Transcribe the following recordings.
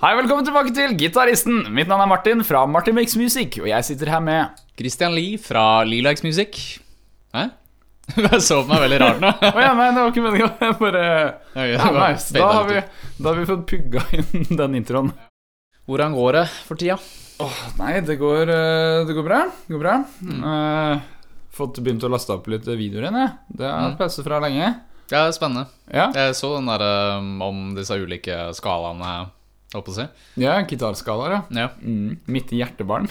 Hei, velkommen tilbake til Gitaristen. Mitt navn er Martin fra Martin Makes Music, og jeg sitter her med Christian Lie fra Lilacs Music. Hæ? Jeg så på meg veldig rart nå. oh, ja, nei, det var ikke meninga. Jeg bare Ok, ja, nice. Da har, vi, da har vi fått pugga inn den introen. Hvordan går det for tida? Oh, nei, det går, eh, det går bra. Det går bra. Eh, fått begynt å laste opp litt videoer igjen, jeg. Det har jeg pause fra lenge. Ja, det er spennende. Ja, Jeg så den der um, om disse ulike skalaene, holdt på å si. ja gitarskalaer, ja. Ja. Mm, mitt hjertebarn.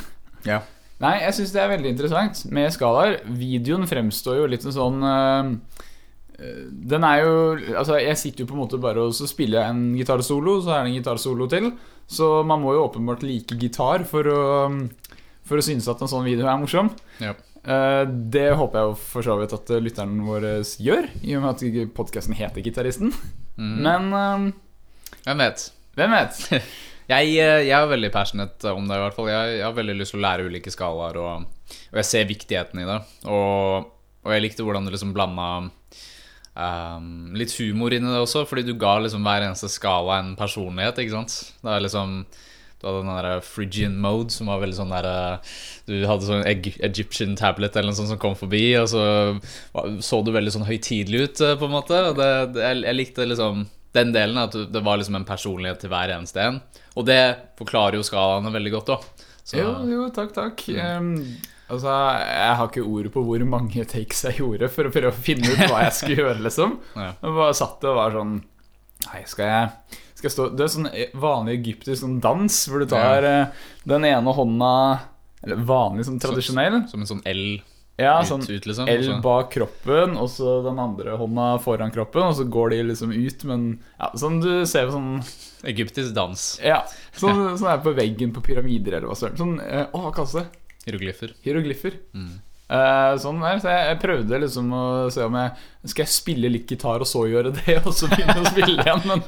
ja. Nei, jeg syns det er veldig interessant med skalaer. Videoen fremstår jo litt som sånn øh, Den er jo Altså, jeg sitter jo på en måte bare og så spiller jeg en gitarsolo, så er det en gitarsolo til. Så man må jo åpenbart like gitar for å For å synes at en sånn video er morsom. Ja. Eh, det håper jeg for så vidt at lytteren vår gjør, i og med at podkasten heter Gitaristen. Mm. Men Hvem vet? Hvem vet? Jeg, eh, jeg er veldig passionate om det, i hvert fall. Jeg, jeg har veldig lyst til å lære ulike skalaer, og, og jeg ser viktigheten i det. Og, og jeg likte hvordan du liksom blanda um, litt humor inn i det også, fordi du ga liksom hver eneste skala en personlighet, ikke sant. Det er liksom du hadde den der Phrygian mode, som var veldig sånn der eh, Du hadde sånn Eg Egyptian tablet eller noe sånt som kom forbi, og så så du veldig sånn høytidelig ut, eh, på en måte. Det, det, jeg, jeg likte liksom den delen, at det var liksom en personlighet til hver eneste en. Og det forklarer jo skalaene veldig godt òg. Jo, jo, takk, takk. Um, altså, jeg har ikke ord på hvor mange takes jeg gjorde for å prøve å finne ut hva jeg skulle gjøre, liksom. Ja. Jeg bare satt og var sånn Nei, skal jeg, skal jeg stå Det er sånn vanlig egyptisk sånn dans hvor du tar ja. den ene hånda Eller vanlig, sånn tradisjonell. Som en sånn L Ja, sånn ut liksom. L bak kroppen, og så den andre hånda foran kroppen, og så går de liksom ut, men ja, sånn du ser på sånn Egyptisk dans. Ja, sånn, sånn er på veggen på pyramider eller hva søren. Sånn, eh, å, hva kalles det? Hieroglyffer. Hieroglyffer. Mm. Uh, sånn der, så jeg, jeg prøvde liksom å se om jeg Skal jeg spille litt gitar og så gjøre det, og så begynne å spille igjen, men,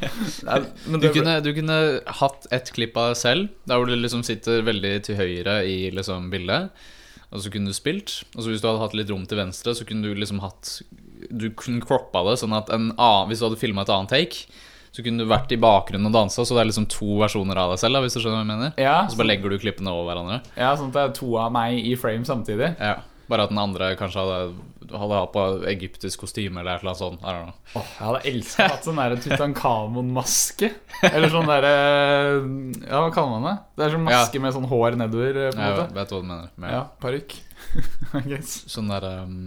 nei, men Du kunne, du kunne hatt et klipp av deg selv, der hvor du liksom sitter veldig til høyre i liksom bildet. Og så kunne du spilt. Og så hvis du hadde hatt litt rom til venstre, så kunne du liksom hatt Du kunne croppa det sånn at en annen Hvis du hadde filma et annet take, så kunne du vært i bakgrunnen og dansa, så det er liksom to versjoner av deg selv, da, hvis du skjønner hva jeg mener. ja, Og så bare legger du klippene over hverandre. ja, sånn at det er to av meg i frame samtidig. Ja. Bare at den andre kanskje hadde, hadde hatt på egyptisk kostyme eller et eller annet sånt. I don't know. Åh, jeg hadde elska hatt sånn der Tutankhamon-maske. Eller sånn derre Ja, hva kaller man det? Det er sånn maske med sånn hår nedover. eh, På Jeg måte. vet hva du mener. Men, Ja, parykk. Sånn derre um,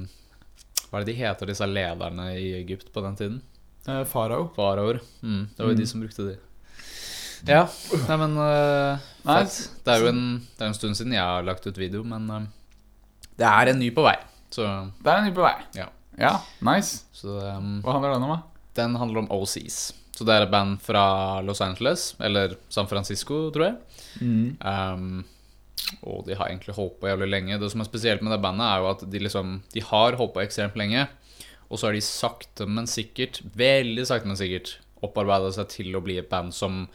Hva er det de heter, disse lederne i Egypt på den tiden? Eh, Farao. Faraoer. Mm, det var jo Mm. de som brukte de. Ja. Nei, men uh, Nei. Det er jo en, det er en stund siden jeg har lagt ut video, men um, det er en ny på vei. Så, Det er en ny på vei. Ja. ja nice. så um, Hva handler den om, da? den handler om OCs. Så det er et band fra Los Angeles, eller San Francisco, tror jeg. Mm. Um, og de har egentlig holdt på jævlig lenge. Det som er spesielt med det bandet, er jo at de liksom De har holdt på ekstremt lenge, og så har de sakte, men sikkert, veldig sakte, men sikkert, opparbeida seg til å bli et band som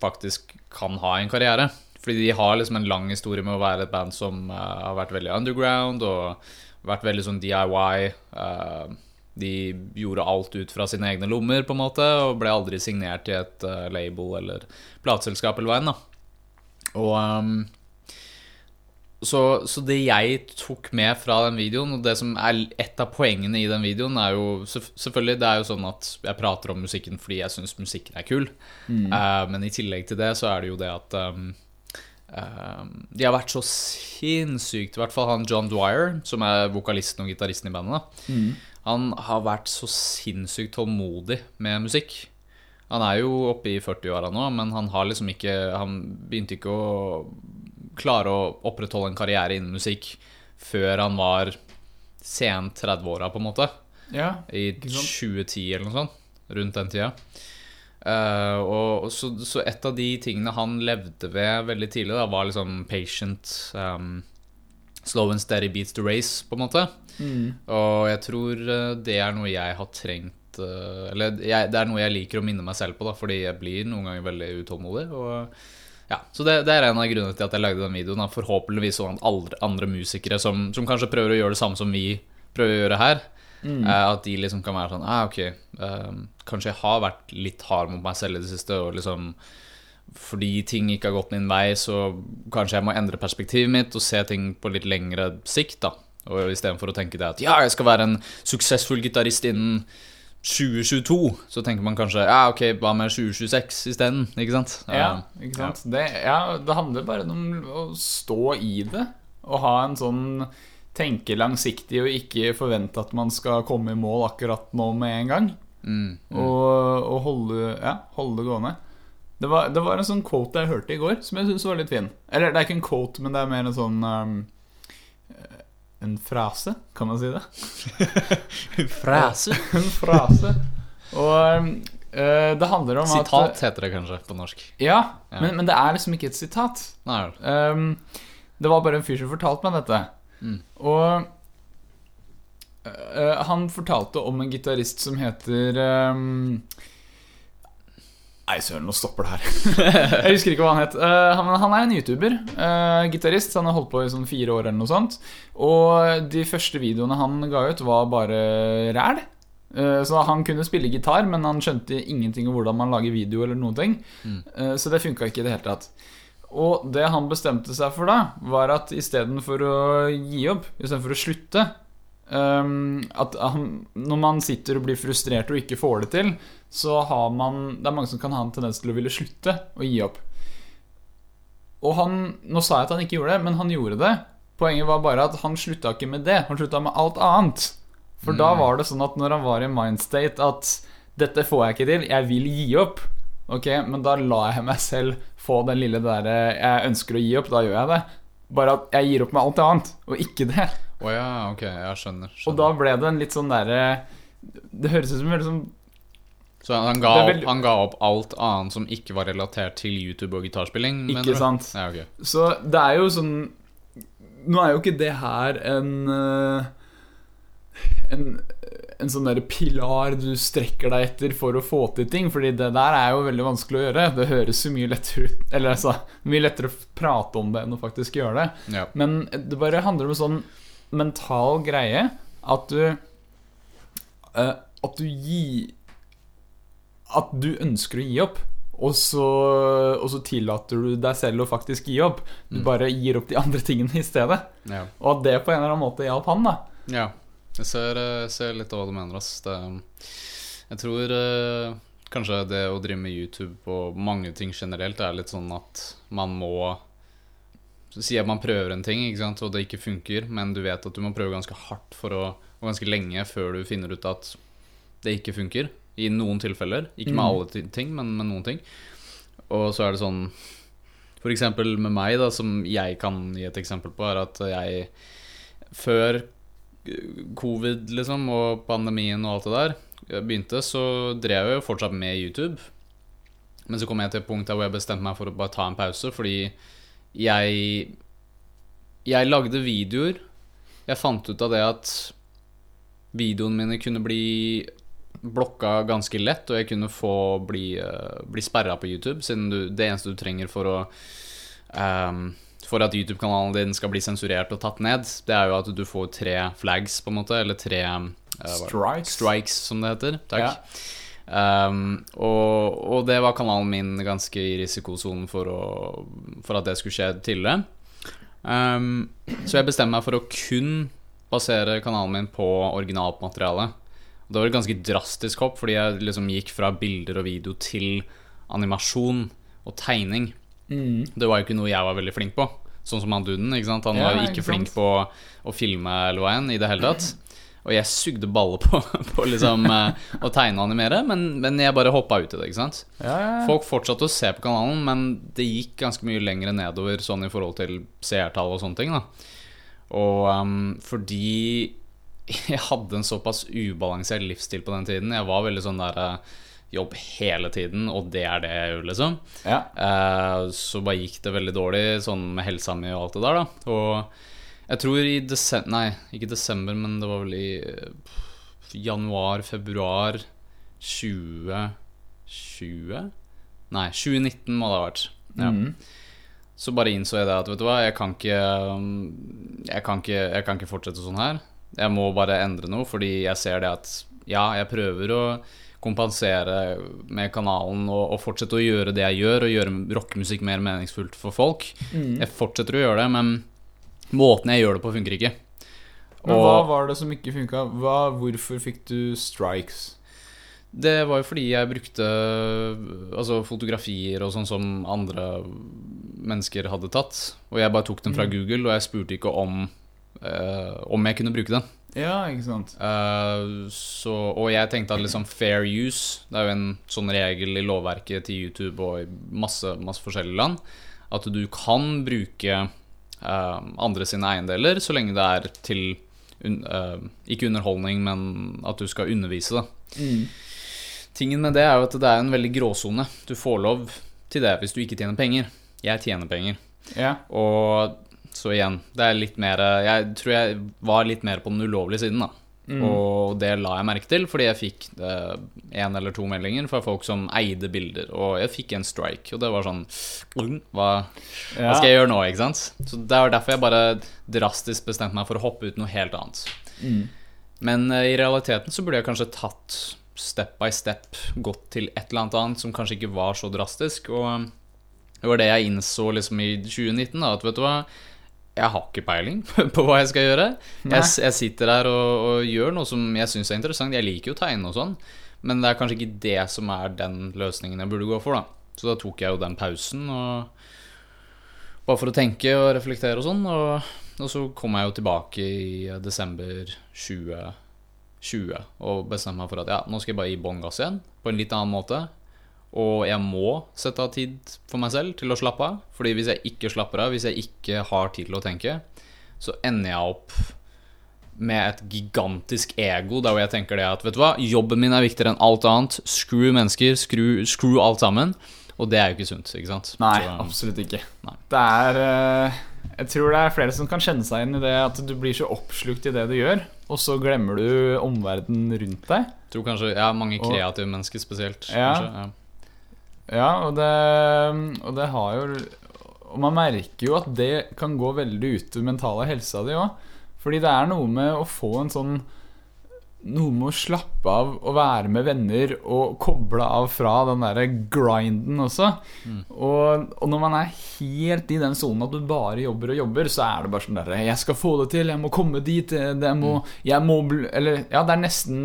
faktisk kan ha en karriere. Fordi de har liksom en lang historie med å være et band som uh, har vært veldig underground og vært veldig sånn DIY. Uh, de gjorde alt ut fra sine egne lommer, på en måte, og ble aldri signert i et uh, label eller plateselskap eller enn. da. Og um, så, så det jeg tok med fra den videoen, og det som er et av poengene i den videoen, er jo Selvfølgelig, det er jo sånn at jeg prater om musikken fordi jeg syns musikken er kul. Eh, men i tillegg til det så er det jo det at ehm, de har vært så sinnssykt I hvert fall han John Dwyer, som er vokalisten og gitaristen i bandet. da Han har vært så sinnssykt tålmodig med musikk. Han er jo oppe i 40-åra nå, men han har liksom ikke Han begynte ikke å klare å opprettholde en karriere innen musikk før han var sent 30-åra, på en måte. Ja. I 2010 eller noe sånt. Rundt den tida. Eh, og så, så et av de tingene han levde ved veldig tidlig, da, var liksom patient um, Slow and steady beats the race, på en måte. Mm. Og jeg tror eh, det er noe jeg har trengt uh, Eller jeg, det er noe jeg liker å minne meg selv på, da, fordi jeg blir noen ganger veldig utålmodig. Og ja, Så det, det er en av grunnene til at jeg lagde den videoen. Da. Forhåpentligvis sånn at andre, andre musikere som, som kanskje prøver å gjøre det samme som vi prøver å gjøre her, Mm. eh, at de liksom kan være sånn ah, Ok, eh, kanskje jeg har vært litt hard mot meg selv i det siste og liksom fordi ting ikke har gått min vei, så kanskje jeg må endre perspektivet mitt og se ting på litt lengre sikt, da. Og istedenfor å tenke det at ja, jeg skal være en suksessfull gitarist innen 2022, så tenker man kanskje ja, ok, hva med 2026 isteden? Ikke sant? Ja, ikke sant? Det, ja, det handler bare om å stå i det og ha en sånn tenke langsiktig og ikke forvente at man skal komme i mål akkurat nå med en gang. Mm, mm. Og, og holde, ja, holde det gående. Det var, det var en sånn quote jeg hørte i går, som jeg syns var litt fin. Eller det er ikke en quote, men det er mer en sånn um, En frase, kan man si det? Frase? en frase. Og um, eh, det handler om Sitat at heter det kanskje på norsk. Ja, Ja. Men, men det er liksom ikke et sitat. Um, det var bare en fyr som fortalte meg dette. Mm. Og Uh, han fortalte om en gitarist som heter um, Nei, søren, nå stopper det her. jeg husker ikke hva han het. Uh, han, han er en YouTuber. Uh, gitarist. Han har holdt på i sånn fire år eller noe sånt. Og de første videoene han ga ut, var bare ræl. Så han kunne spille gitar, men han skjønte ingenting om hvordan man lager video eller noen ting. Mm. Så det funka ikke i det hele tatt. Og det han bestemte seg for da, var at istedenfor å gi opp, istedenfor å slutte um, At han, når man sitter og blir frustrert og ikke får det til, så har man Det er mange som kan ha en tendens til å ville slutte og gi opp. Og han Nå sa jeg at han ikke gjorde det, men han gjorde det. Poenget var bare at han slutta ikke med det. Han slutta med alt annet. For da Mm. var det sånn at når han var i mindstate at dette får jeg ikke til, jeg vil gi opp. Ok, men da lar jeg meg selv få den lille derre Jeg ønsker å gi opp, da gjør jeg det. Bare at jeg gir opp med alt annet, og ikke det. Oh, ja, ok, jeg skjønner. skjønner. Og da ble det en litt sånn derre Det høres ut som sånn Så han ga, opp, han ga opp alt annet som ikke var relatert til YouTube og gitarspilling? Ikke du? sant? Ja, okay. Så det er jo sånn Nå er jo ikke det her en eh, En, en sånn der pilar du strekker deg etter for å få til ting, Fordi det der er jo veldig vanskelig å gjøre. Det høres jo mye lettere ut Eller altså, mye lettere å prate om det enn å faktisk gjøre det. Ja. Men det bare handler om en sånn mental greie at du uh, At du gir At du ønsker å gi opp, og så, og så tillater du deg selv å faktisk gi opp. Du Mm. bare gir opp de andre tingene i stedet. Ja. Og at det på en eller annen måte hjalp han, da. ja. Jeg ser, eh, ser litt hva du mener, ass. Det, jeg tror eh, kanskje det å drive med YouTube og mange ting generelt er litt sånn at man må Si at man prøver en ting, ikke sant, og det ikke funker, men du vet at du må prøve ganske hardt for å, og ganske lenge før du finner ut at det ikke funker. I noen tilfeller. Ikke med Mm. alle ting, men med noen ting. Og så er det sånn For eksempel med meg, da, som jeg kan gi et eksempel på, er at jeg før covid liksom, og pandemien og alt det der begynte, så drev jeg jo fortsatt med YouTube. Men så kom jeg til et punkt der hvor jeg bestemte meg for å bare ta en pause, fordi jeg Jeg lagde videoer. Jeg fant ut av det at videoene mine kunne bli blokka ganske lett, og jeg kunne få bli, uh, bli sperra på YouTube, siden du, det eneste du trenger for å ehm, For at YouTube-kanalen din skal bli sensurert og tatt ned, det er jo at du får tre flags, på en måte, eller tre eh, Strikes. strikes, som det heter. Takk. Um, og, og det var kanalen min ganske i risikosonen for, å, for at det skulle skje tidligere. Um, så jeg bestemte meg for å kun basere kanalen min på originalt materiale. Og det var et ganske drastisk hopp, fordi jeg liksom gikk fra bilder og video til animasjon og tegning. Mm. Det var jo ikke noe jeg var veldig flink på. Sånn som han duden. ikke sant? Han Ja, var ikke ikke flink på å filme eller hva enn i det hele tatt. Og jeg sugde baller på, på liksom eh, å tegne og animere, men, men jeg bare hoppa ut i det. ikke sant? Ja, ja, ja. Folk fortsatte å se på kanalen, men det gikk ganske mye lenger nedover sånn i forhold til seertall og sånne ting. da Og um, fordi jeg hadde en såpass ubalansert livsstil på den tiden. Jeg var veldig sånn der eh, jobb hele tiden, og det er det jeg gjør, liksom. ja. Eh, så bare gikk det veldig dårlig sånn med helsa mi og alt det der, da. Og jeg tror i desember Nei, ikke desember, men det var vel i eh, januar, februar 2020? Nei, 2019 må det ha vært. Ja. Mm. Så bare innså jeg det at vet du hva, jeg kan ikke um, jeg kan ikke, jeg kan ikke fortsette sånn her. Jeg må bare endre noe, fordi jeg ser det at ja, jeg prøver å kompensere med kanalen og, og fortsette å gjøre det jeg gjør, og gjøre rockemusikk mer meningsfullt for folk. Mm. Jeg fortsetter å gjøre det, men måten jeg gjør det på, funker ikke. Men hva var det som ikke funka? Hvorfor fikk du strikes? det var jo fordi jeg brukte altså, fotografier og sånn som andre mennesker hadde tatt. Og jeg bare tok dem fra Mm. Google, og jeg spurte ikke om eh, om jeg kunne bruke den. Ja, ikke sant? uh, så, og jeg tenkte at liksom fair use Det er jo en sånn regel i lovverket til YouTube og i masse, masse forskjellige land at du kan bruke uh, andre sine eiendeler så lenge det er til un, uh, Ikke underholdning, men at du skal undervise, da. Mm. Tingen med det er jo at det er en veldig gråsone. Du får lov til det hvis du ikke tjener penger. Jeg tjener penger. Ja. Og så igjen, det er litt mer Jeg tror jeg var litt mer på den ulovlige siden, da. Mm. Og det la jeg merke til, fordi jeg fikk én eller to meldinger fra folk som eide bilder. Og jeg fikk en strike, og det var sånn «Mm, Hva, hva skal jeg gjøre nå, ikke sant? Så det var derfor jeg bare drastisk bestemte meg for å hoppe ut noe helt annet. Mm. Men eh, i realiteten så burde jeg kanskje tatt step by step, gått til et eller annet annet som kanskje ikke var så drastisk. Og eh, det var det jeg innså liksom i 2019, da, at vet du hva jeg har ikke peiling på hva jeg skal gjøre. Jeg, jeg sitter der og, og gjør noe som jeg syns er interessant. Jeg liker jo å tegne og sånn, men det er kanskje ikke det som er den løsningen jeg burde gå for, da. Så da tok jeg jo den pausen, og bare for å tenke og reflektere og sånn. Og, og så kom jeg jo tilbake i desember 2020 og bestemte meg for at ja, nå skal jeg bare gi bånn gass igjen, på en litt annen måte. Og jeg må sette av tid for meg selv til å slappe av. Fordi hvis jeg ikke slapper av, hvis jeg ikke har tid til å tenke, så ender jeg opp med et gigantisk ego der hvor jeg tenker det at vet du hva, jobben min er viktigere enn alt annet. Screw mennesker, screw, screw alt sammen. Og det er jo ikke sunt, ikke sant? Nei, Så, absolutt ikke. Nei. Det er eh, Jeg tror det er flere som kan kjenne seg inn i det at du blir så oppslukt i det du gjør, og så glemmer du omverdenen rundt deg. tror kanskje Ja, mange Og- kreative mennesker spesielt. Ja. Kanskje, ja. Ja, og det, og det har jo Og man merker jo at det kan gå veldig utover mentale helsa di òg. Fordi det er noe med å få en sånn Noe med å slappe av og være med venner og koble av fra den derre grinden også. Mm. Og, og når man er helt i den sonen at du bare jobber og jobber, så er det bare sånn derre 'Jeg skal få det til. Jeg må komme dit. Det må, jeg må Eller ja, det er nesten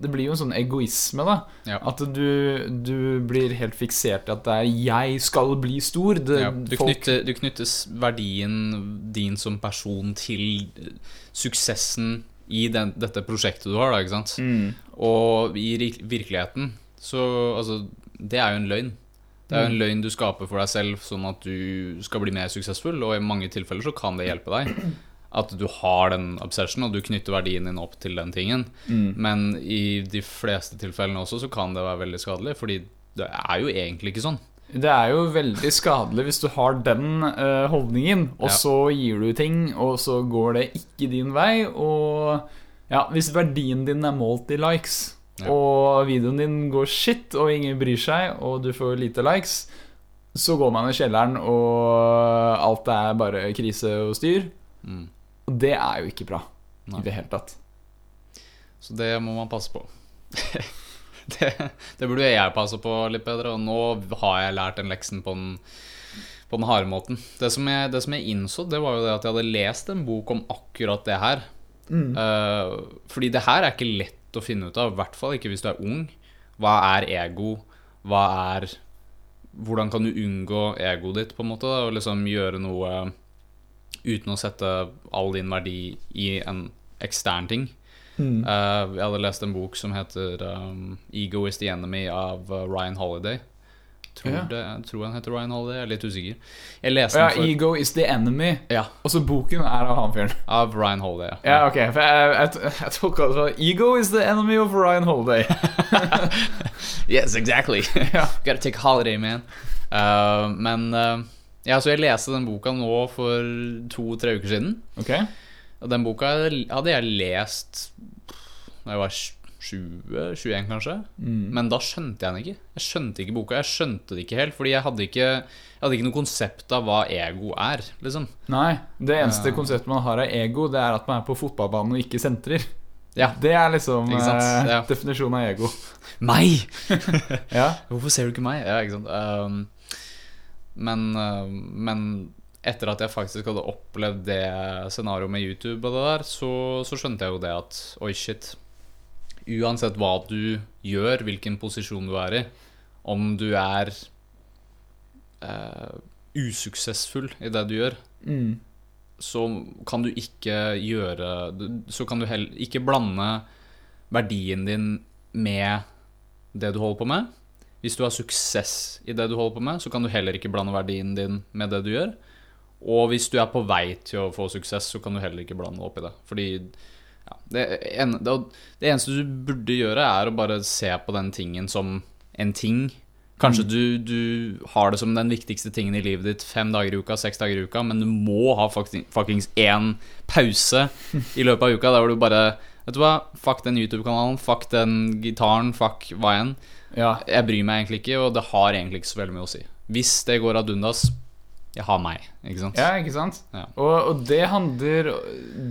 Det blir jo en sånn egoisme, da. Ja. At du, du blir helt fiksert i at det er 'jeg skal bli stor'. Det, Ja, du, folk- knytter, du knyttes verdien din som person til eh, suksessen i den, dette prosjektet du har, da, ikke sant? mm. Og i virkeligheten så Altså, det er jo en løgn. Det er jo en løgn du skaper for deg selv, sånn at du skal bli mer suksessfull, og i mange tilfeller så kan det hjelpe deg. At du har den obsession, og du knytter verdien din opp til den tingen. Mm. Men i de fleste tilfellene også så kan det være veldig skadelig, fordi det er jo egentlig ikke sånn. Det er jo veldig skadelig hvis du har den uh, holdningen, og Ja. så gir du ting, og så går det ikke din vei. Og ja, hvis verdien din er målt i likes, Ja. og videoen din går shit, og ingen bryr seg, og du får lite likes, så går man i kjelleren, og alt er bare krise og styr. Mm. Og det er jo ikke bra Nei. i det hele tatt. Så det må man passe på. det, det burde jeg passe på litt bedre, og nå har jeg lært den leksen på den, på den harde måten. Det som, jeg, det som jeg innså, det var jo det at jeg hadde lest en bok om akkurat det her. Eh, fordi det her er ikke lett å finne ut av, i hvert fall ikke hvis du er ung. Hva er ego? Hva er Hvordan kan du unngå egoet ditt, på en måte? Og liksom gjøre noe uten å sette all din verdi i en ekstern ting. Mm. Uh, jeg hadde lest en bok som heter um, 'Ego is the Enemy' av uh, Ryan Holiday. Tror, Ja. det, jeg tror han heter Ryan Holiday, jeg er litt usikker. Jeg leste Ja, den for ego is the enemy. Ja, Og så boken er av han fyren. av Ryan Holiday. Ja, ok, for jeg, jeg, jeg tolka det sånn Ego is the enemy of Ryan Holiday. Yes, exactly. Ja. Gotta take holiday, man. Uh, men uh, ja, så jeg leste den boka nå for to-tre uker siden. Ok, Og den boka hadde jeg lest da jeg var 20-21, kanskje. Mm. Men da skjønte jeg den ikke. Jeg skjønte ikke boka. Jeg skjønte det ikke helt, fordi jeg hadde ikke, jeg hadde ikke noe konsept av hva ego er, liksom. Nei, det eneste Ja. konseptet man har av ego, det er at man er på fotballbanen og ikke sentrer. Ja. Det er liksom eh, Ja. definisjonen av ego. Meg! Ja. Hvorfor ser du ikke meg? Ja, ikke sant. Um, men, uh, men etter at jeg faktisk hadde opplevd det scenarioet med YouTube og det der, så, så skjønte jeg jo det at oi, shit. Uansett hva du gjør, hvilken posisjon du er i, om du er eh, usuksessfull i det du gjør, Mm. så kan du ikke gjøre Så kan du heller ikke blande verdien din med det du holder på med. Hvis du har suksess i det du holder på med, så kan du heller ikke blande verdien din med det du gjør. Og hvis du er på vei til å få suksess, så kan du heller ikke blande opp i det. Fordi ja, det, en, det, det eneste du burde gjøre, er å bare se på den tingen som en ting. Kanskje du, du har det som den viktigste tingen i livet ditt fem dager i uka, seks dager i uka, men du må ha fucking- fuckings én pause i løpet av uka der hvor du bare Vet du hva, fuck den YouTube-kanalen, fuck den gitaren, fuck hva enn. ja. Jeg bryr meg egentlig ikke, og det har egentlig ikke så veldig mye å si. Hvis det går ad undas, jeg har meg, ikke sant? Ja, ikke sant? Ja. Og, og det handler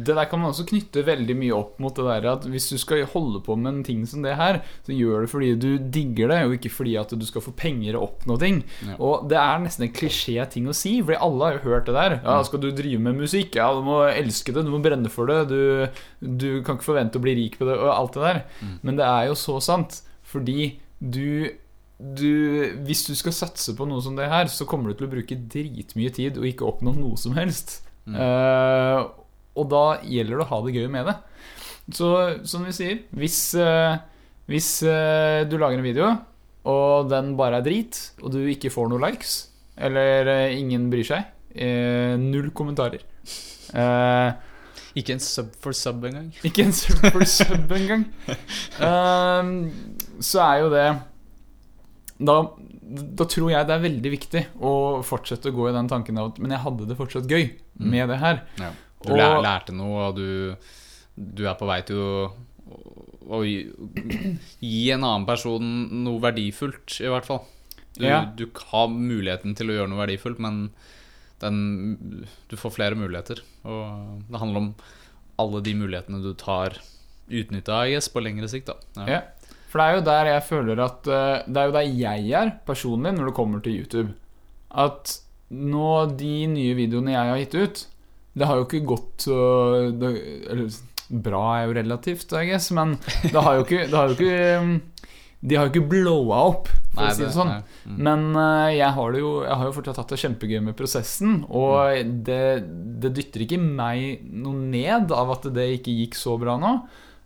Det der kan man også knytte veldig mye opp mot det der at hvis du skal holde på med en ting som det her, så gjør det fordi du digger det, og ikke fordi at du skal få penger og oppnå ting. Ja. Og det er nesten en klisjé ting å si, fordi alle har jo hørt det der. Ja, skal du drive med musikk? Ja, du må elske det, du må brenne for det, du, du kan ikke forvente å bli rik på det, og alt det der. Men det er jo så sant, fordi du du, hvis du skal satse på noe som det her, så kommer du til å bruke dritmye tid og ikke oppnå noe som helst. Eh, og da gjelder det å ha det gøy med det. Så som vi sier, hvis, uh, hvis uh, du lager en video, og den bare er drit, og du ikke får noen likes, eller ingen bryr seg, null kommentarer Ikke en sub for sub engang. ikke en sub for sub engang. Så er jo det da, da tror jeg det er veldig viktig å fortsette å gå i den tanken av at Men jeg hadde det fortsatt gøy med det her. Ja. Du Og- lærte noe, og du, du er på vei til å, å gi, gi en annen person noe verdifullt, i hvert fall. Du, Ja. du har muligheten til å gjøre noe verdifullt, men den, du får flere muligheter. Og det handler om alle de mulighetene du tar utnytta IS på lengre sikt. Da. Ja. For det er jo der jeg føler at eh, Det er jo der jeg er personlig når det kommer til YouTube. At nå de nye videoene jeg har gitt ut, det har jo ikke gått så det, Eller bra er jo relativt, I guess, men det har jo ikke, det har jo ikke De har jo ikke blowa opp, for Nei, å si det sånn. Mm. Men eh, jeg har, det jo, jeg har jo fortsatt hatt det kjempegøy med prosessen. Og det, det dytter ikke meg noe ned av at det ikke gikk så bra nå.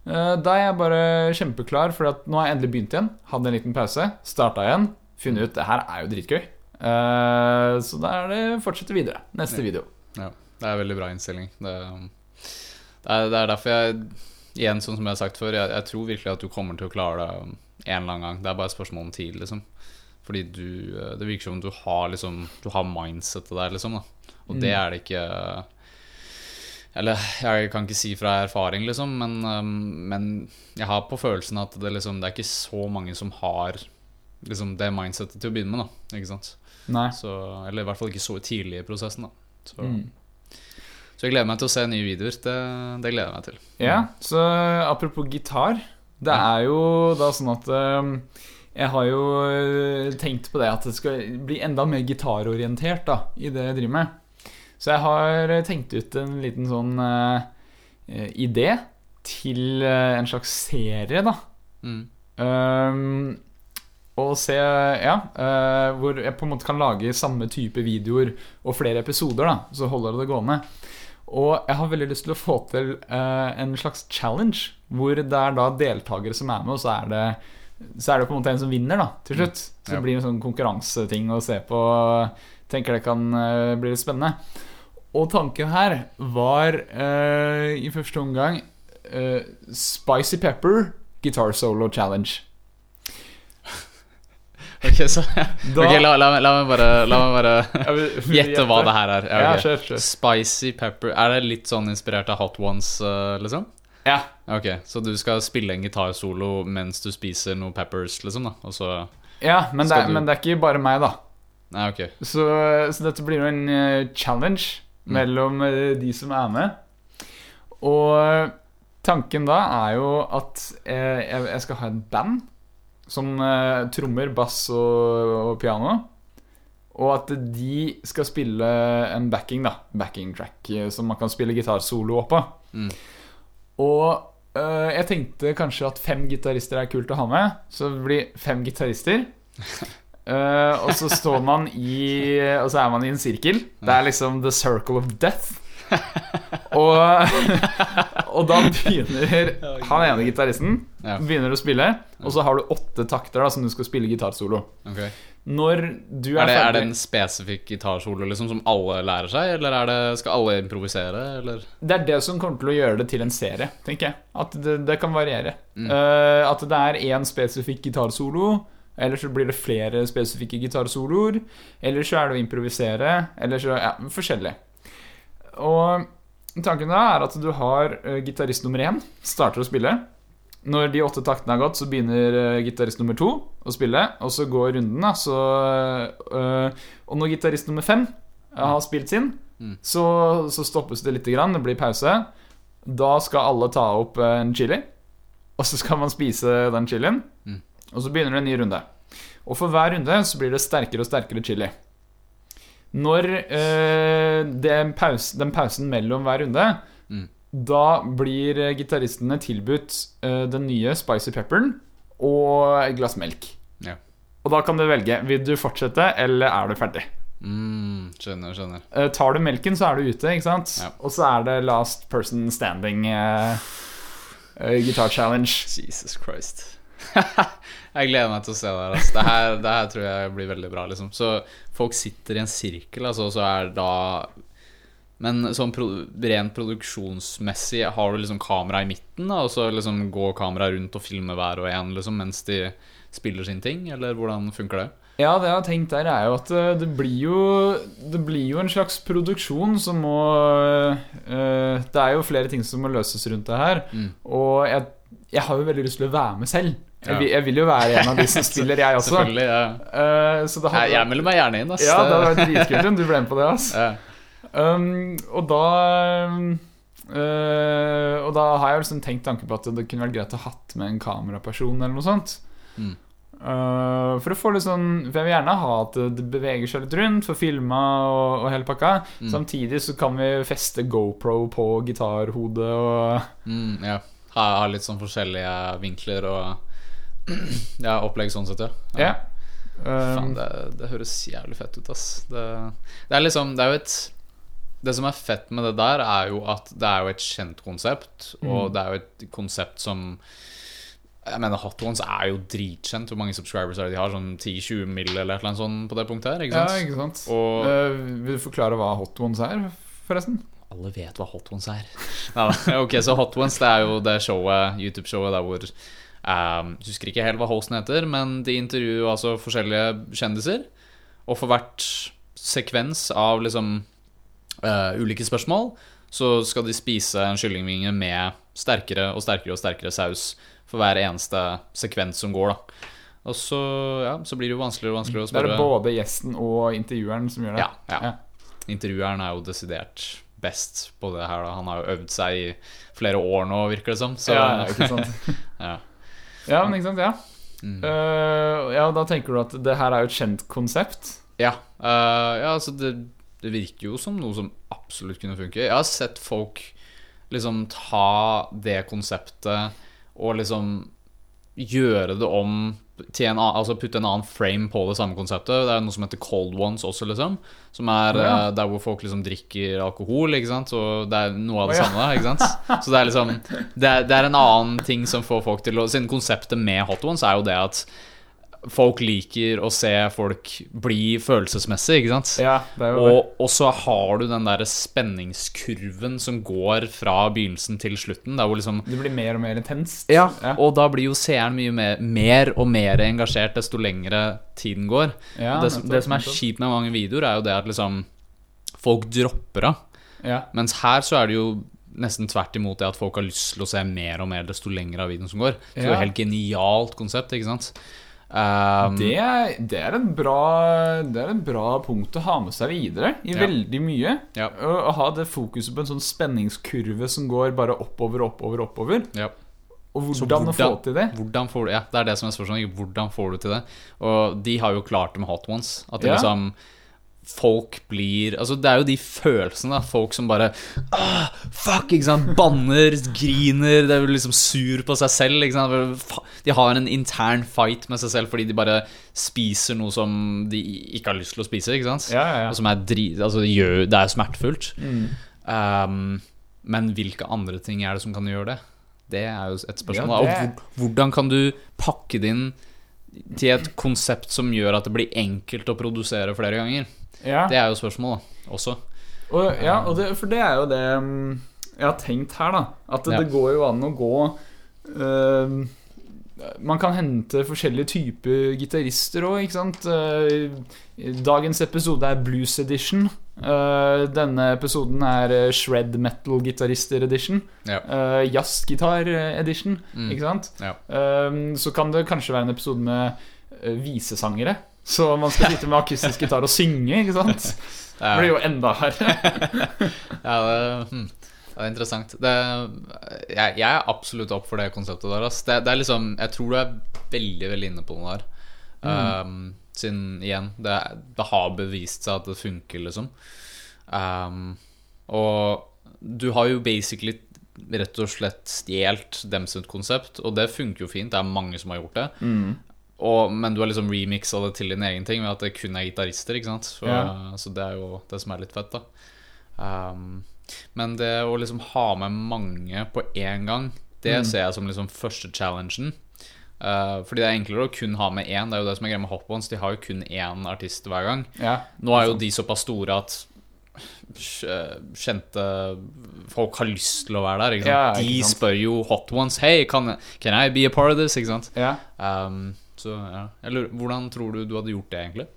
Eh, Da er jeg bare kjempeklar, for at nå har jeg endelig begynt igjen. Hadde en liten pause, starta igjen. Funnet ut det her er jo dritgøy. Eh, Så da er det fortsette videre. Neste Ja. video. Ja, det er veldig bra innstilling. Det, det, er, det er derfor jeg Igjen, sånn som jeg har sagt før, jeg, jeg tror virkelig at du kommer til å klare det en eller annen gang. Det er bare et spørsmål om tid, liksom. Fordi du eh, Det virker som du har liksom Du har mindsetet der, liksom. Da. Og det er det ikke Eller jeg kan ikke si fra erfaring, liksom, men, um, men jeg har på følelsen at det, liksom, det er ikke så mange som har liksom, det mindsetet til å begynne med. Da, ikke sant? Så, eller i hvert fall ikke så tidlig i prosessen. Da. Så, Mm. så jeg gleder meg til å se nye videoer. Det, det gleder jeg meg til. Ja, så apropos gitar Det er jo da sånn at eh, Jeg har jo eh, tenkt på det at det skal bli enda mer gitarorientert da I det jeg driver med Så jeg har eh, tenkt ut en liten sånn eh, idé Til eh, en slags serie da Mm. Um, og se Ja, Uh, hvor jeg på en måte kan lage samme type videoer og flere episoder, da, så holder det gående. Og jeg har veldig lyst til å få til uh, en slags challenge, hvor det er da deltakere som er med, og så er det så er det på en måte en som vinner, da, til slutt. Så det blir en sånn konkurranseting å se på. Tenker det kan uh, bli litt spennende. Og tanken her var uh, i første omgang uh, Spicy Pepper Guitar Solo Challenge. Ok, så Da- okay, la, la, la meg bare, la meg bare gjette hva det her er. Ja, Ja, kjør, kjør. Spicy pepper Er det litt sånn inspirert av Hot Ones, uh, liksom? Ja. Ok, Så du skal spille en gitarsolo mens du spiser noe peppers, liksom? da Og så ja men, det er, du- men det er ikke bare meg, da. Nei, ok. Så, så dette blir jo en challenge. Mellom eh, de som er med. Og Tanken da er jo at eh, jeg, skal ha et band som eh, trommer, bass og, piano. Og at de skal spille en backing, da. Backing track eh, som man kan spille gitarsolo oppå. Mm. Og eh, jeg tenkte kanskje at fem gitarister er kult å ha med. Så det blir fem gitarister. Eh, og så står man i Og så er man i en sirkel. Det er liksom the circle of death. og, og da begynner han ene gitaristen Begynner å spille, og så har du åtte takter da som du skal spille gitarsolo. Okay. Når du er, Er det, er det en spesifikk gitarsolo liksom, som alle lærer seg, eller er det, skal alle improvisere? Eller? Det er det som kommer til å gjøre det til en serie, tenker jeg. At det, det kan variere. Mm. Uh, at det er én spesifikk gitarsolo, eller så blir det flere spesifikke gitarsoloer. Eller så er det å improvisere, eller så Ja, forskjellig. Og tanken da er at du har uh, gitarist nummer én starter å spille. Når de åtte taktene har gått, så begynner uh, gitarist nummer to å spille. Og så går runden, da. Så, uh, og når gitarist nummer fem har spilt sin, Mm. så, så stoppes det lite grann. Det blir pause. Da skal alle ta opp en chili, og så skal man spise den chilien. Mm. Og så begynner det en ny runde. Og for hver runde så blir det sterkere og sterkere chili. Når eh, den, pause, den pausen mellom hver runde Mm. Da blir gitaristene tilbudt eh, den nye spicy pepperen og et glass melk. Ja. Og da kan du velge. Vil du fortsette, eller er du ferdig? Mm, skjønner, skjønner. Eh, tar du melken, så er du ute, ikke sant? Ja. Og så er det last person standing eh, guitar challenge. Jesus Christ. jeg gleder meg til å se det her. Altså. Det, her det her tror jeg blir veldig bra. Liksom. Så folk sitter i en sirkel, altså, og så er da Men sånn pro rent produksjonsmessig, har du liksom kamera i midten, da, og så liksom går kameraet rundt og filmer hver og en liksom, mens de spiller sin ting, eller hvordan funker det? Ja, det jeg har tenkt der, er jo at eh, det blir jo Det blir jo en slags produksjon som må øh, Det er jo flere ting som må løses rundt det her. Mm. Og jeg, jeg har jo veldig lyst til å være med selv. Ja. jeg vil jo være en av de som spiller, jeg også. Selvfølgelig. Ja. Uh, så det hadde, Jeg, jeg melder meg gjerne inn. Ass. ja, det hadde vært dritkult om du ble med på det. ass ja. um, Og da uh, Og da har jeg liksom tenkt tanken på at det kunne vært greit å hatt med en kameraperson eller noe sånt. Mm. Uh, for å få litt sånn For jeg vil gjerne ha at det- beveger seg litt rundt, få filma og, og hele pakka. Mm. Samtidig så kan vi feste GoPro på gitarhodet og Mm, ja. Ha, ha litt sånn forskjellige vinkler og Ja, opplegg sånn sett, ja. Ja. Faen, Um, det, det høres jævlig fett ut, ass. Det, det er liksom Det er jo et Det som er fett med det der, er jo at det er jo et kjent konsept, og Mm. det er jo et konsept som Jeg mener, Hot Ones er jo dritkjent. Hvor mange subscribers er det de har? Sånn 10-20 mill. eller et eller annet sånt på det punktet her? Ikke ja, sant? ikke sant. Og uh, vil du forklare hva Hot Ones er, forresten? alle vet hva Hot Ones er. Nei, Ok, så Hot Ones det er jo det showet, YouTube-showet der hvor um, husker ikke helt hva hosten heter, men de intervjuer altså forskjellige kjendiser. Og for hvert sekvens av liksom uh, ulike spørsmål, så skal de spise en kyllingvinge med sterkere og sterkere og sterkere saus for hver eneste sekvens som går, da. Og så, ja, så blir det jo vanskeligere og vanskeligere å Det er både gjesten og intervjueren som gjør det. Ja, ja. Intervjueren er jo desidert best på det her. Da. Han har jo øvd seg i flere år nå, virker det som. Så, ja, ja, ikke sant. ja. Ja, men ikke sant, ja. Mm. Uh, ja, da tenker du at det her er jo et kjent konsept. ja. Uh, ja, altså det, det virker jo som noe som absolutt kunne funke. Jeg har sett folk liksom ta det konseptet og liksom gjøre det om til en annen, altså putte en annen frame på det samme konseptet. Det er noe som heter cold ones også, liksom. Som er oh, ja. eh, der hvor folk liksom drikker alkohol, ikke sant. Og det er noe av det oh, ja. samme, ikke sant. Så det er liksom det er, det er en annen ting som får folk til å Siden konseptet med hot ones er jo det at folk liker å se folk bli følelsesmessig, ikke sant. Ja, det er jo. Og, og så har du den der spenningskurven som går fra begynnelsen til slutten. Der hvor liksom Det blir mer og mer intenst. ja, Ja. og da blir jo seeren mye mer, mer og mer engasjert desto lengre tiden går. Ja, det, som- det som er kjipt med mange videoer, er jo det at liksom folk dropper av. Ja. Mens her så er det jo nesten tvert imot det at folk har lyst til å se mer og mer desto lenger av videoen som går. Så det er jo et helt genialt konsept, ikke sant. Um, Det det, er bra, det er et bra punkt å ha med seg videre i Ja. veldig mye. Ja. Å, å ha det fokuset på en sånn spenningskurve som går bare oppover, oppover, oppover. ja. Og hvordan, hvordan, få til det. Får du, ja, det er det som er spørsmålet. Hvordan får du til det? Og de har jo klart det med Hot Ones. At det liksom Folk blir Altså, det er jo de følelsene, da. Folk som bare ah, Fuck! ikke sant? Banner, griner, det er jo liksom sur på seg selv. Ikke sant? De har en intern fight med seg selv fordi de bare spiser noe som de ikke har lyst til å spise. Ikke sant? Ja, ja, ja. Og som er dri... Altså, det, gjør, det er smertefullt. Mm. Um, men hvilke andre ting er det som kan gjøre det? Det er jo et spørsmål. Ja, Og hvordan kan du pakke det inn til et konsept som gjør at det blir enkelt å produsere flere ganger? Ja. Det er jo spørsmålet også. Og, ja, og det, for det er jo det mm, jeg har tenkt her, da. At det, Ja. det går jo an å gå uh, Man kan hente forskjellige typer gitarister òg, ikke sant. Eh, dagens episode er Blues Edition. Eh, denne episoden er eh, Shred Metal-gitarister edition. Ja. Jazzgitar edition, Mm. ikke sant. Ja. Ehm, så kan det kanskje være en episode med visesangere. Så man skal sitte med akustisk gitar og synge, ikke sant. Det blir jo enda verre. ja, det, hm, det er interessant. Det, jeg, jeg er absolutt opp for det konseptet der. Det, det er liksom Jeg tror du er veldig, veldig inne på noe der. Um, siden igjen, det, det har bevist seg at det funker, liksom. Um, og du har jo basically rett og slett stjålet dem sitt konsept, og det funker jo fint. Det er mange som har gjort det. Og, men du har liksom remixa det til din egen ting ved at det kun er gitarister. ikke sant? Så, Ja. så det er jo det som er litt fett, da. Um, men det å liksom ha med mange på én gang, det ser jeg som liksom første challengen. Uh, fordi det er enklere å kun ha med én. Det er jo det som er greia med Hot Ones. De har jo kun én artist hver gang. Ja, Nå er jo de såpass store at kjente folk har lyst til å være der. Ikke sant? Ja, de ikke sant. spør jo Hot Ones Hey, can, can I be a part of this? Ikke sant? ja. Um, så ja Eller hvordan tror du du hadde gjort det, egentlig?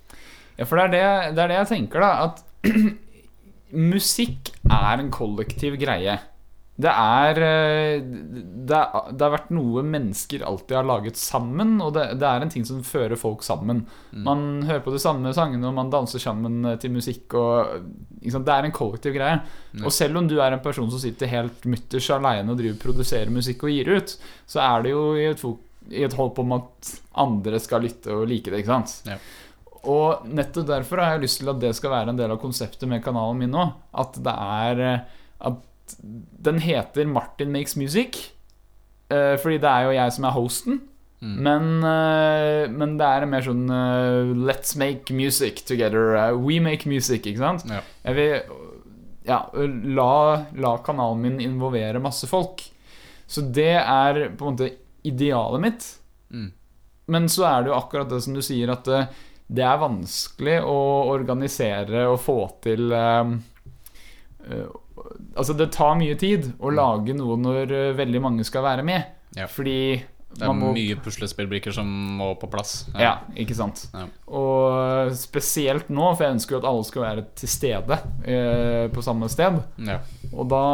ja for det er det, det er det jeg tenker, da. At musikk er en kollektiv greie. Det er, eh, det har vært noe mennesker alltid har laget sammen, og det, det er en ting som fører folk sammen. Man hører på de samme sangene, og man danser sammen eh, til musikk. Og? Det er en kollektiv greie. Og selv om du er en person som sitter helt mutters aleine og driver produserer musikk og gir ut, så er det jo i et, fo- i et håp om at andre skal lytte og like det. ikke sant? Ja. Og nettopp derfor har jeg lyst til at det skal være en del av konseptet med kanalen min nå. At det er eh, At den heter Martin Makes Music. eh, fordi det er jo jeg som er hosten. Mm. Men, eh, men det er mer sånn Let's make music together. we make music, ikke sant? Ja. Jeg vil ja, la, la kanalen min involvere masse folk. Så det er på en måte idealet mitt. Mm. Men så er det jo akkurat det som du sier, at det, det er vanskelig å organisere og få til um, uh, Altså, det tar mye tid å lage noe når eh, veldig mange skal være med. Ja. Fordi Det er må mye puslespillbrikker som må på plass. ja, ikke sant. Ja. Og spesielt nå, for jeg ønsker jo at alle skal være til stede eh, på samme sted. Ja. Og da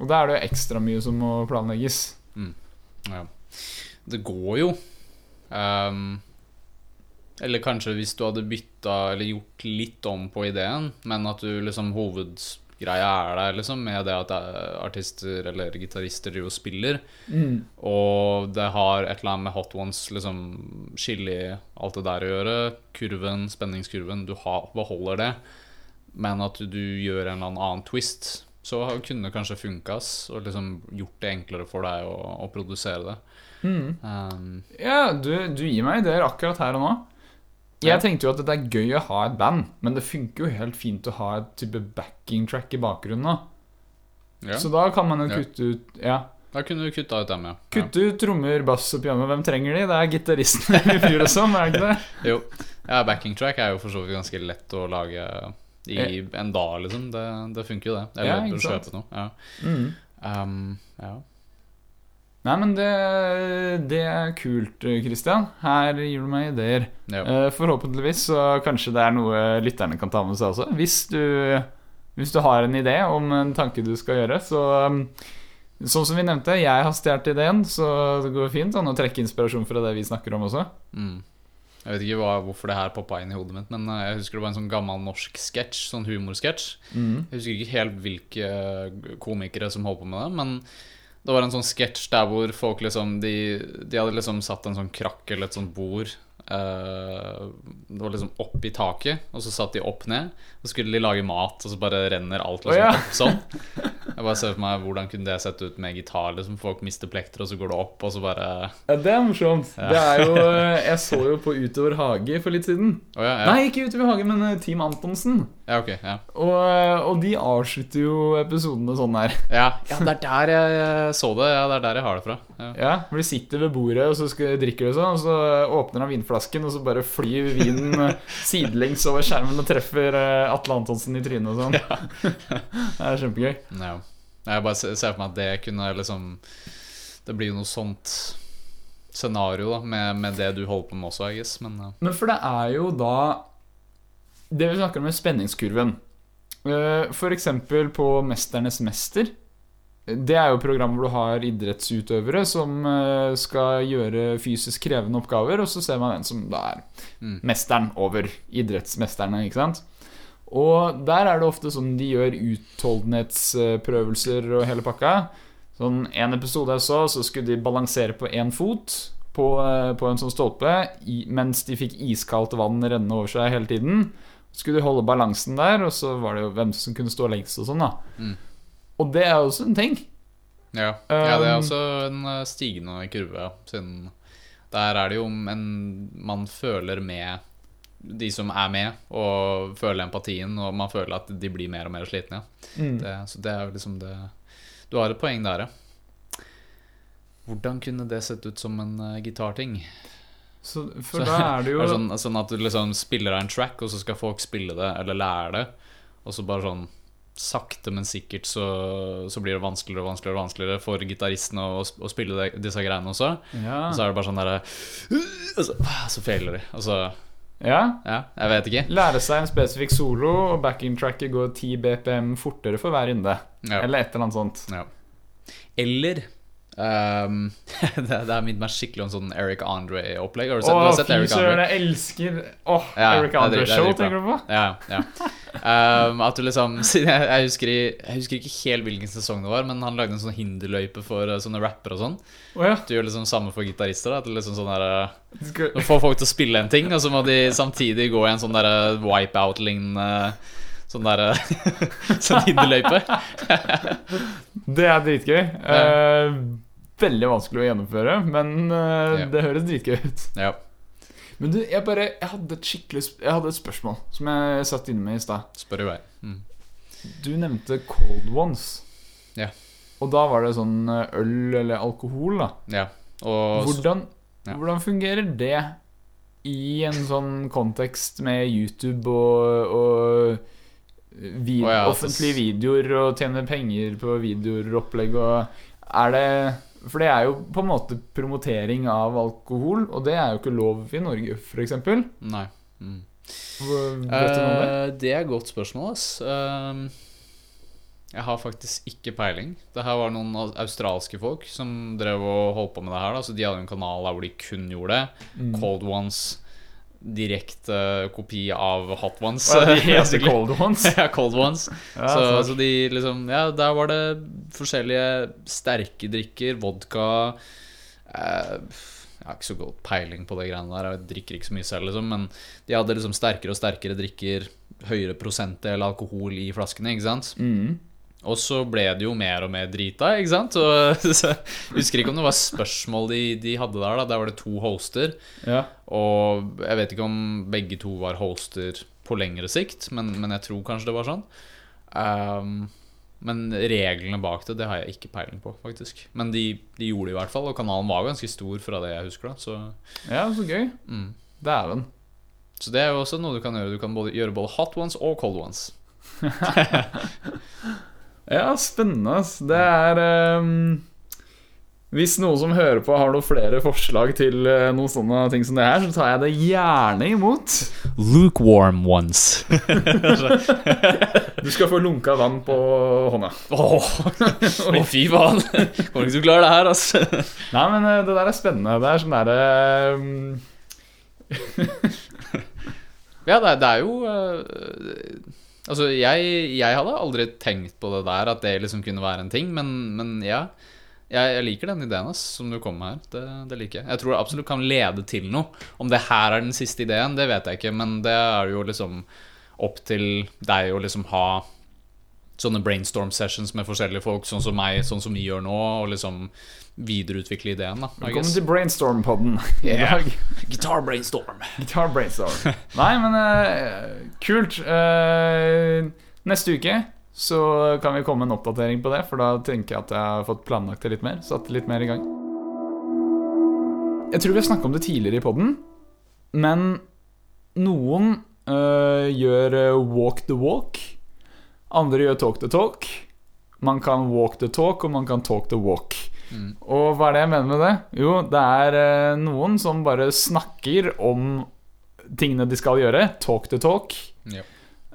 Og da er det jo ekstra mye som må planlegges. Ja. Det går jo. Um, eller kanskje hvis du hadde bytta eller gjort litt om på ideen, men at du liksom hovedgreia er der, liksom, med det at er artister eller gitarister driver og spiller, og det har et eller annet med Hot Ones liksom i alt det der å gjøre, kurven, spenningskurven, du har, beholder det, men at du gjør en eller annen twist, så kunne det kanskje funkas og liksom gjort det enklere for deg å, å produsere det. Um, Ja, du, du gir meg ideer akkurat her og nå. Jeg Ja. tenkte jo at det er gøy å ha et band, men det funker jo helt fint å ha et type backing track i bakgrunnen. da. ja. Så da kan man jo kutte ut Ja, Da kunne du kutta ut dem, ja. kutte ut trommer, bass og piano. Hvem trenger de? Det er gitaristene vi fyrer oss om, er det ikke det? Jo. Ja, backing track er jo for så vidt ganske lett å lage i en dag, liksom. Det, det funker jo, det. Eller Ja, kjøpe noe. Ja. Mm. Um, ja. Nei, men det, det er kult, Christian. Her gir du meg ideer. Eh, Forhåpentligvis så kanskje det er noe lytterne kan ta med seg også. Hvis du, hvis du har en idé om en tanke du skal gjøre, så, um, Sånn som vi nevnte, jeg har stjålet ideen, så det går fint an å trekke inspirasjon fra det vi snakker om også. Mm. Jeg vet ikke hva, hvorfor det her poppa inn i hodet mitt, men eh, jeg husker det var en sånn gammel norsk sketsj, sånn humorsketsj. Jeg husker ikke helt hvilke eh, komikere som holdt på med det, men det var en sånn sketsj der hvor folk liksom de, de hadde liksom satt en sånn krakk eller et sånt bord Uh, Det var liksom opp i taket, og så satt de opp ned. Så skulle de lage mat, og så bare renner alt liksom oh, ja. sånn. Jeg bare ser for meg hvordan kunne det sett ut med gitar. Liksom Folk mister plekter, og så går det opp, og så bare Ja, det er morsomt. Det er jo Jeg så jo på Utover hage for litt siden. Oh, ja, ja. Nei, ikke Utover hage, men eh, Team Antonsen. ja, ok. Ja. Og, eh, og de avslutter jo episodene sånn her. Ja, ja, det er der jeg, så det. Ja, det er der jeg har det fra. Ja. Ja, De sitter ved bordet og så skal, drikker de sånn, og så åpner han vinflasken, og så bare flyr vinen eh, sidelengs over skjermen og treffer Atle Antonsen i trynet og sånn. Det er kjempegøy. Ja. Jeg bare ser for meg at det kunne liksom Det blir jo noe sånt scenario da med, med det du holder på med også, I guess. Men ja. Men for det er jo da Det vi snakker om med spenningskurven. F.eks. For eksempel på Mesternes mester. Det er jo program hvor du har idrettsutøvere som eh, skal gjøre fysisk krevende oppgaver, og så ser man hvem som da er Mm. mesteren over idrettsmesterne, ikke sant? Og der er det ofte sånn de gjør utholdenhetsprøvelser og hele pakka. Sånn En episode jeg så, så skulle de balansere på én fot på, eh, på en sånn stolpe mens de fikk iskaldt vann renne over seg hele tiden. Så skulle de holde balansen der, og så var det jo hvem som kunne stå lengst og sånn, da. Mm. Og det er jo også en ting. Ja. ja, det er Um, også en eh, stigende kurve, ja, siden der er det jo en Man føler med de som er med, og føler empatien, og man føler at de blir mer og mer slitne. Ja. Mm. Det, så det er jo liksom det Du har et poeng der, ja. Hvordan kunne det sett ut som en uh, gitarting? Så, for Så- da er det jo Er det sånn, sånn at du liksom spiller av en track, og så skal folk spille det eller lære det, og så bare sånn sakte, men sikkert så, så blir det vanskeligere og vanskeligere vanskeligere for gitaristen å, å spille de, disse greiene også. ja. Og så er det bare sånn derre så, så feiler de. Og så ja. Ja, jeg vet ikke. Lære seg en spesifikk solo, og backing-tracket går 10 BPM fortere for hver runde. Ja. Eller et eller annet sånt. Ja. Eller ehm, det, det er minnet meg skikkelig om sånn Eric Andre-opplegg. Har du sett, du har sett Eric Andre? jeg elsker Åh, Ja, Eric er Andre drit- det er Show, tenker du på? Ja, ja. Um, at du liksom jeg, jeg, husker i, jeg husker ikke helt hvilken sesong det var, men han lagde en sånn hinderløype for uh, sånne rappere og sånn. Oh, ja. Du gjør liksom samme for gitarister. At du liksom sånn der, uh, får folk til å spille en ting, og så må de samtidig gå i en sånn der wipeout-lignende Sånn der Sånn hinderløype. Det er dritgøy. Eh, veldig vanskelig å gjennomføre, men uh, Ja. det høres dritgøy ut. Ja. Men du, jeg bare Jeg hadde et skikkelig Jeg hadde et spørsmål som jeg satt inne med i stad. Spør i vei. Mm. Du nevnte Cold Ones. Ja. Og da var det sånn eh, øl eller alkohol, da. Ja. Og Hvordan, Ja. hvordan fungerer det i en sånn kontekst med YouTube og, og vid oh ja, offentlige videoer og tjene penger på videoer og opplegg og Er det For det er jo på en måte promotering av alkohol, og det er jo ikke lov i Norge, f.eks. Vet Nei. Mm. du noe om det? Eh, det er et godt spørsmål, ass. Ehm, jeg har faktisk ikke peiling. Det her var noen australske folk som drev og holdt på med det her. Da. Så de hadde en kanal der hvor de kun gjorde det. Mm. Cold Ones, direkte kopi av Hot Ones. Ja, de heter. Cold Ones. ja, Cold Ones. Ja, så, så- de liksom Ja, der var det forskjellige sterke drikker, vodka eh, Jeg har ikke så godt peiling på det greiene der, jeg drikker ikke så mye selv, liksom, men de hadde liksom sterkere og sterkere drikker, høyere prosentdel alkohol i flaskene, ikke sant? Mm. Og så ble det jo mer og mer drita, ikke sant? Og, så, jeg husker ikke om det var spørsmål de, de hadde der, da. Der var det to hoster. Ja. Og jeg vet ikke om begge to var hoster på lengre sikt, men, men jeg tror kanskje det var sånn. Um, men reglene bak det, det har jeg ikke peiling på, faktisk. Men de, de gjorde det i hvert fall, og kanalen var ganske stor fra det jeg husker. da Så, ja, så gøy. mm. Dæven. så det er jo også noe du kan gjøre. Du kan både, gjøre både hot ones og cold ones. Ja, spennende. Det er um, Hvis noen som hører på, har noen flere forslag til eh, noen sånne ting som det her, så tar jeg det gjerne imot. Lukewarm ones. Du skal få lunka vann på hånda. Åh, Å, fy faen. Kommer ikke til å klare det her, altså. Nei, men eh, det der er spennende. Det er sånn derre um, Ja, det er, det er jo øh, Altså, jeg, jeg hadde aldri tenkt på det der, at det liksom kunne være en ting, men, men ja. Jeg, jeg liker den ideen ass, som du kom med her. Det, det liker jeg. Jeg tror det absolutt kan lede til noe. Om det her er den siste ideen, det vet jeg ikke, men det er jo liksom opp til deg å liksom ha sånne brainstorm sessions med forskjellige folk, sånn som meg, sånn som vi gjør nå, og liksom videreutvikle ideen, da. Velkommen til Brainstorm-podden i Yeah. dag. Guitar brainstorm. Guitar Brainstorm. Nei, men uh, kult. Uh, neste uke så kan vi komme med en oppdatering på det, for da tenker jeg at jeg har fått planlagt det litt mer. Satt litt mer i gang. Jeg tror vi har snakka om det tidligere i podden, men noen uh, gjør walk the walk. Andre gjør talk the talk. Man kan walk the talk, og man kan talk the walk. Og hva er det jeg mener med det? Jo, det er eh, noen som bare snakker om tingene de skal gjøre. Talk the talk. Ja.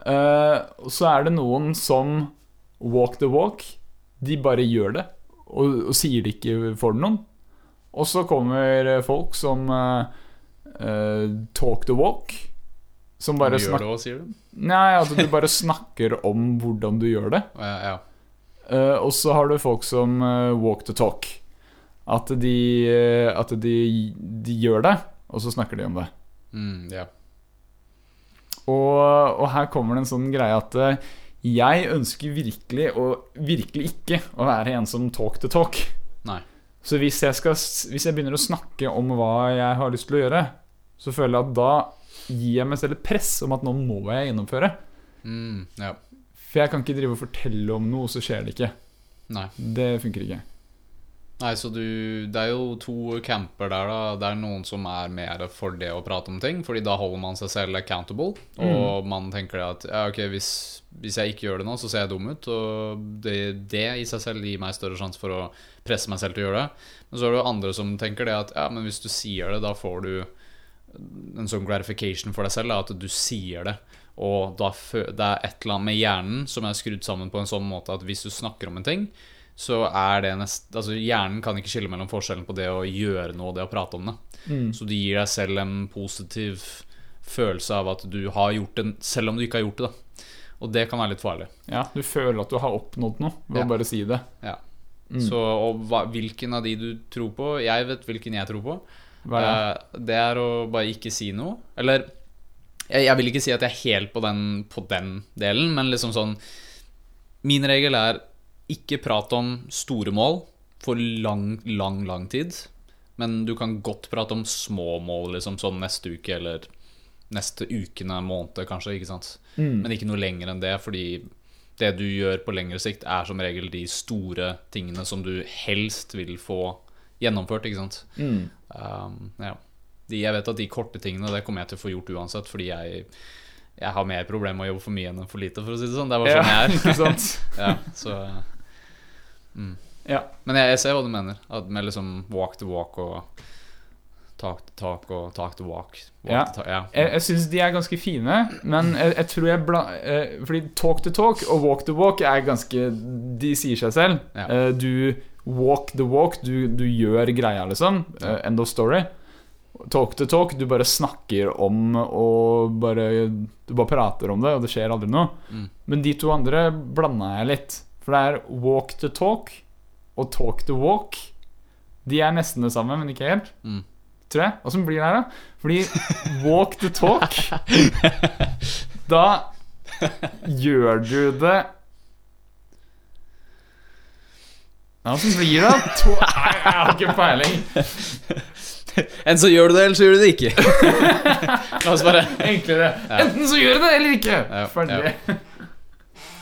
Uh, så er det noen som walk the walk. De bare gjør det, og, og sier det ikke for noen. Og så kommer folk som uh, uh, talk the walk. Som bare snakker? Nei, at du bare snakker om hvordan du gjør det. Ja, ja. Eh, og så har du folk som eh, walk the talk. At de, eh, at de, de gjør det, og så snakker de om det. Mm, ja. Og, og her kommer det en sånn greie at jeg ønsker virkelig og virkelig ikke å være en som talk the talk. Nei. Så hvis jeg, skal, hvis jeg begynner å snakke om hva jeg har lyst til å gjøre, så føler jeg at da gir jeg meg selv et press om at nå må jeg gjennomføre. Mm, ja. For jeg kan ikke drive og fortelle om noe, så skjer det ikke. Nei. Det funker ikke. Nei, så du Det er jo to camper der, da. Det er noen som er mer for det å prate om ting, Fordi da holder man seg selv accountable. Og man tenker det at ja, ok, hvis, hvis jeg ikke gjør det nå, så ser jeg dum ut. Og det, det i seg selv gir meg større sjanse for å presse meg selv til å gjøre det. Men så er det jo andre som tenker det at ja, men hvis du sier det, da får du en sånn gratification for deg selv, da, at du sier det. Og da det er et eller annet med hjernen som er skrudd sammen på en sånn måte at hvis du snakker om en ting, så er det nest, altså Hjernen kan ikke skille mellom forskjellen på det å gjøre noe og det å prate om det. Så du gir deg selv en positiv følelse av at du har gjort det, selv om du ikke har gjort det. da Og det kan være litt farlig. Ja, Du føler at du har oppnådd noe ved Ja. å bare si det. Ja. Så og hva, hvilken av de du tror på Jeg vet hvilken jeg tror på. Hva er det? Eh, Det er å bare ikke si noe. Eller jeg, jeg vil ikke si at jeg er helt på den, på den delen, men liksom sånn Min regel er ikke prate om store mål for lang, lang, lang tid. Men du kan godt prate om små mål, liksom sånn neste uke eller neste ukene, måned, kanskje. ikke sant? Men ikke noe lenger enn det, fordi det du gjør på lengre sikt, er som regel de store tingene som du helst vil få gjennomført, ikke sant. Um, ja. De, jeg vet at de korte tingene Det kommer jeg til å få gjort uansett, fordi jeg, jeg har mer problemer med å jobbe for mye enn for lite, for å si det sånn. Det er bare Ja, jeg er. ikke sant? ja, så, mm. Ja. Men jeg, jeg ser hva du mener, at med liksom walk to walk og talk to talk og talk to walk. walk Ja. to ta- ja. Jeg, jeg syns de er ganske fine, men jeg, jeg tror jeg bla, eh, Fordi talk to talk og walk to walk er ganske De sier seg selv. Ja. Eh, du walk the walk, du, du gjør greia, liksom. Eh, end of story. Talk to talk, du bare snakker om og bare Du bare prater om det, og det skjer aldri noe. Mm. Men de to andre blanda jeg litt. For det er walk to talk og talk to walk. De er nesten det samme, men ikke helt. Mm. Tror jeg. Åssen blir det her, da? Fordi walk to talk Da gjør du det Åssen blir det? To Nei, jeg har ikke peiling. Enten så gjør du det, eller så gjør du det ikke. La oss bare Enklere. Enten så gjør du det, eller ikke. Ja, Ferdig.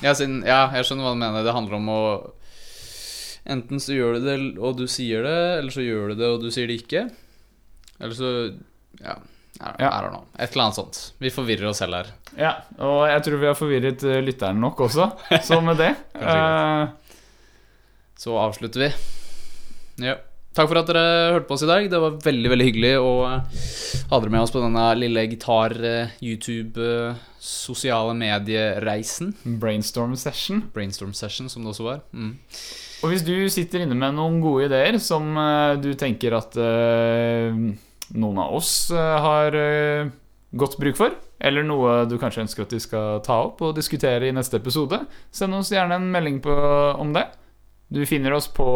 ja, siden, ja, jeg skjønner hva du mener. Det handler om å Enten så gjør du det, og du sier det, eller så gjør du det, og du sier det ikke. Eller så Ja, I, Ja. I don't know. Et eller annet sånt. Vi forvirrer oss selv her. Ja, og jeg tror vi har forvirret eh, lytteren nok også. Så med det eh, Så avslutter vi. Ja. Takk for at dere hørte på oss i dag. Det var veldig veldig hyggelig å eh, ha dere med oss på denne lille gitar-YouTube-sosiale mediereisen. Brainstorm session. Brainstorm session, som det også var. Mm. Og hvis du sitter inne med noen gode ideer som eh, du tenker at uh, noen av oss eh, har uh, godt bruk for, eller noe du kanskje ønsker at vi skal ta opp og diskutere i neste episode, send oss gjerne en melding på, om det. Du finner oss på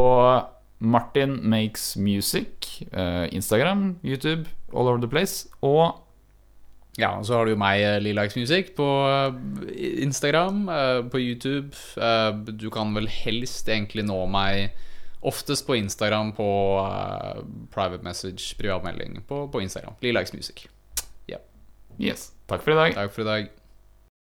Martin Makes Music, eh, Instagram, YouTube, all over the place, og Ja, og så har du jo meg, Lilikes Lilax Music, på eh, Instagram, eh, på YouTube. Eh, Du kan vel helst egentlig nå meg oftest på Instagram på eh, private message, privatmelding på, på Instagram. Lilax Music. yes. Takk for i dag. Takk for i dag.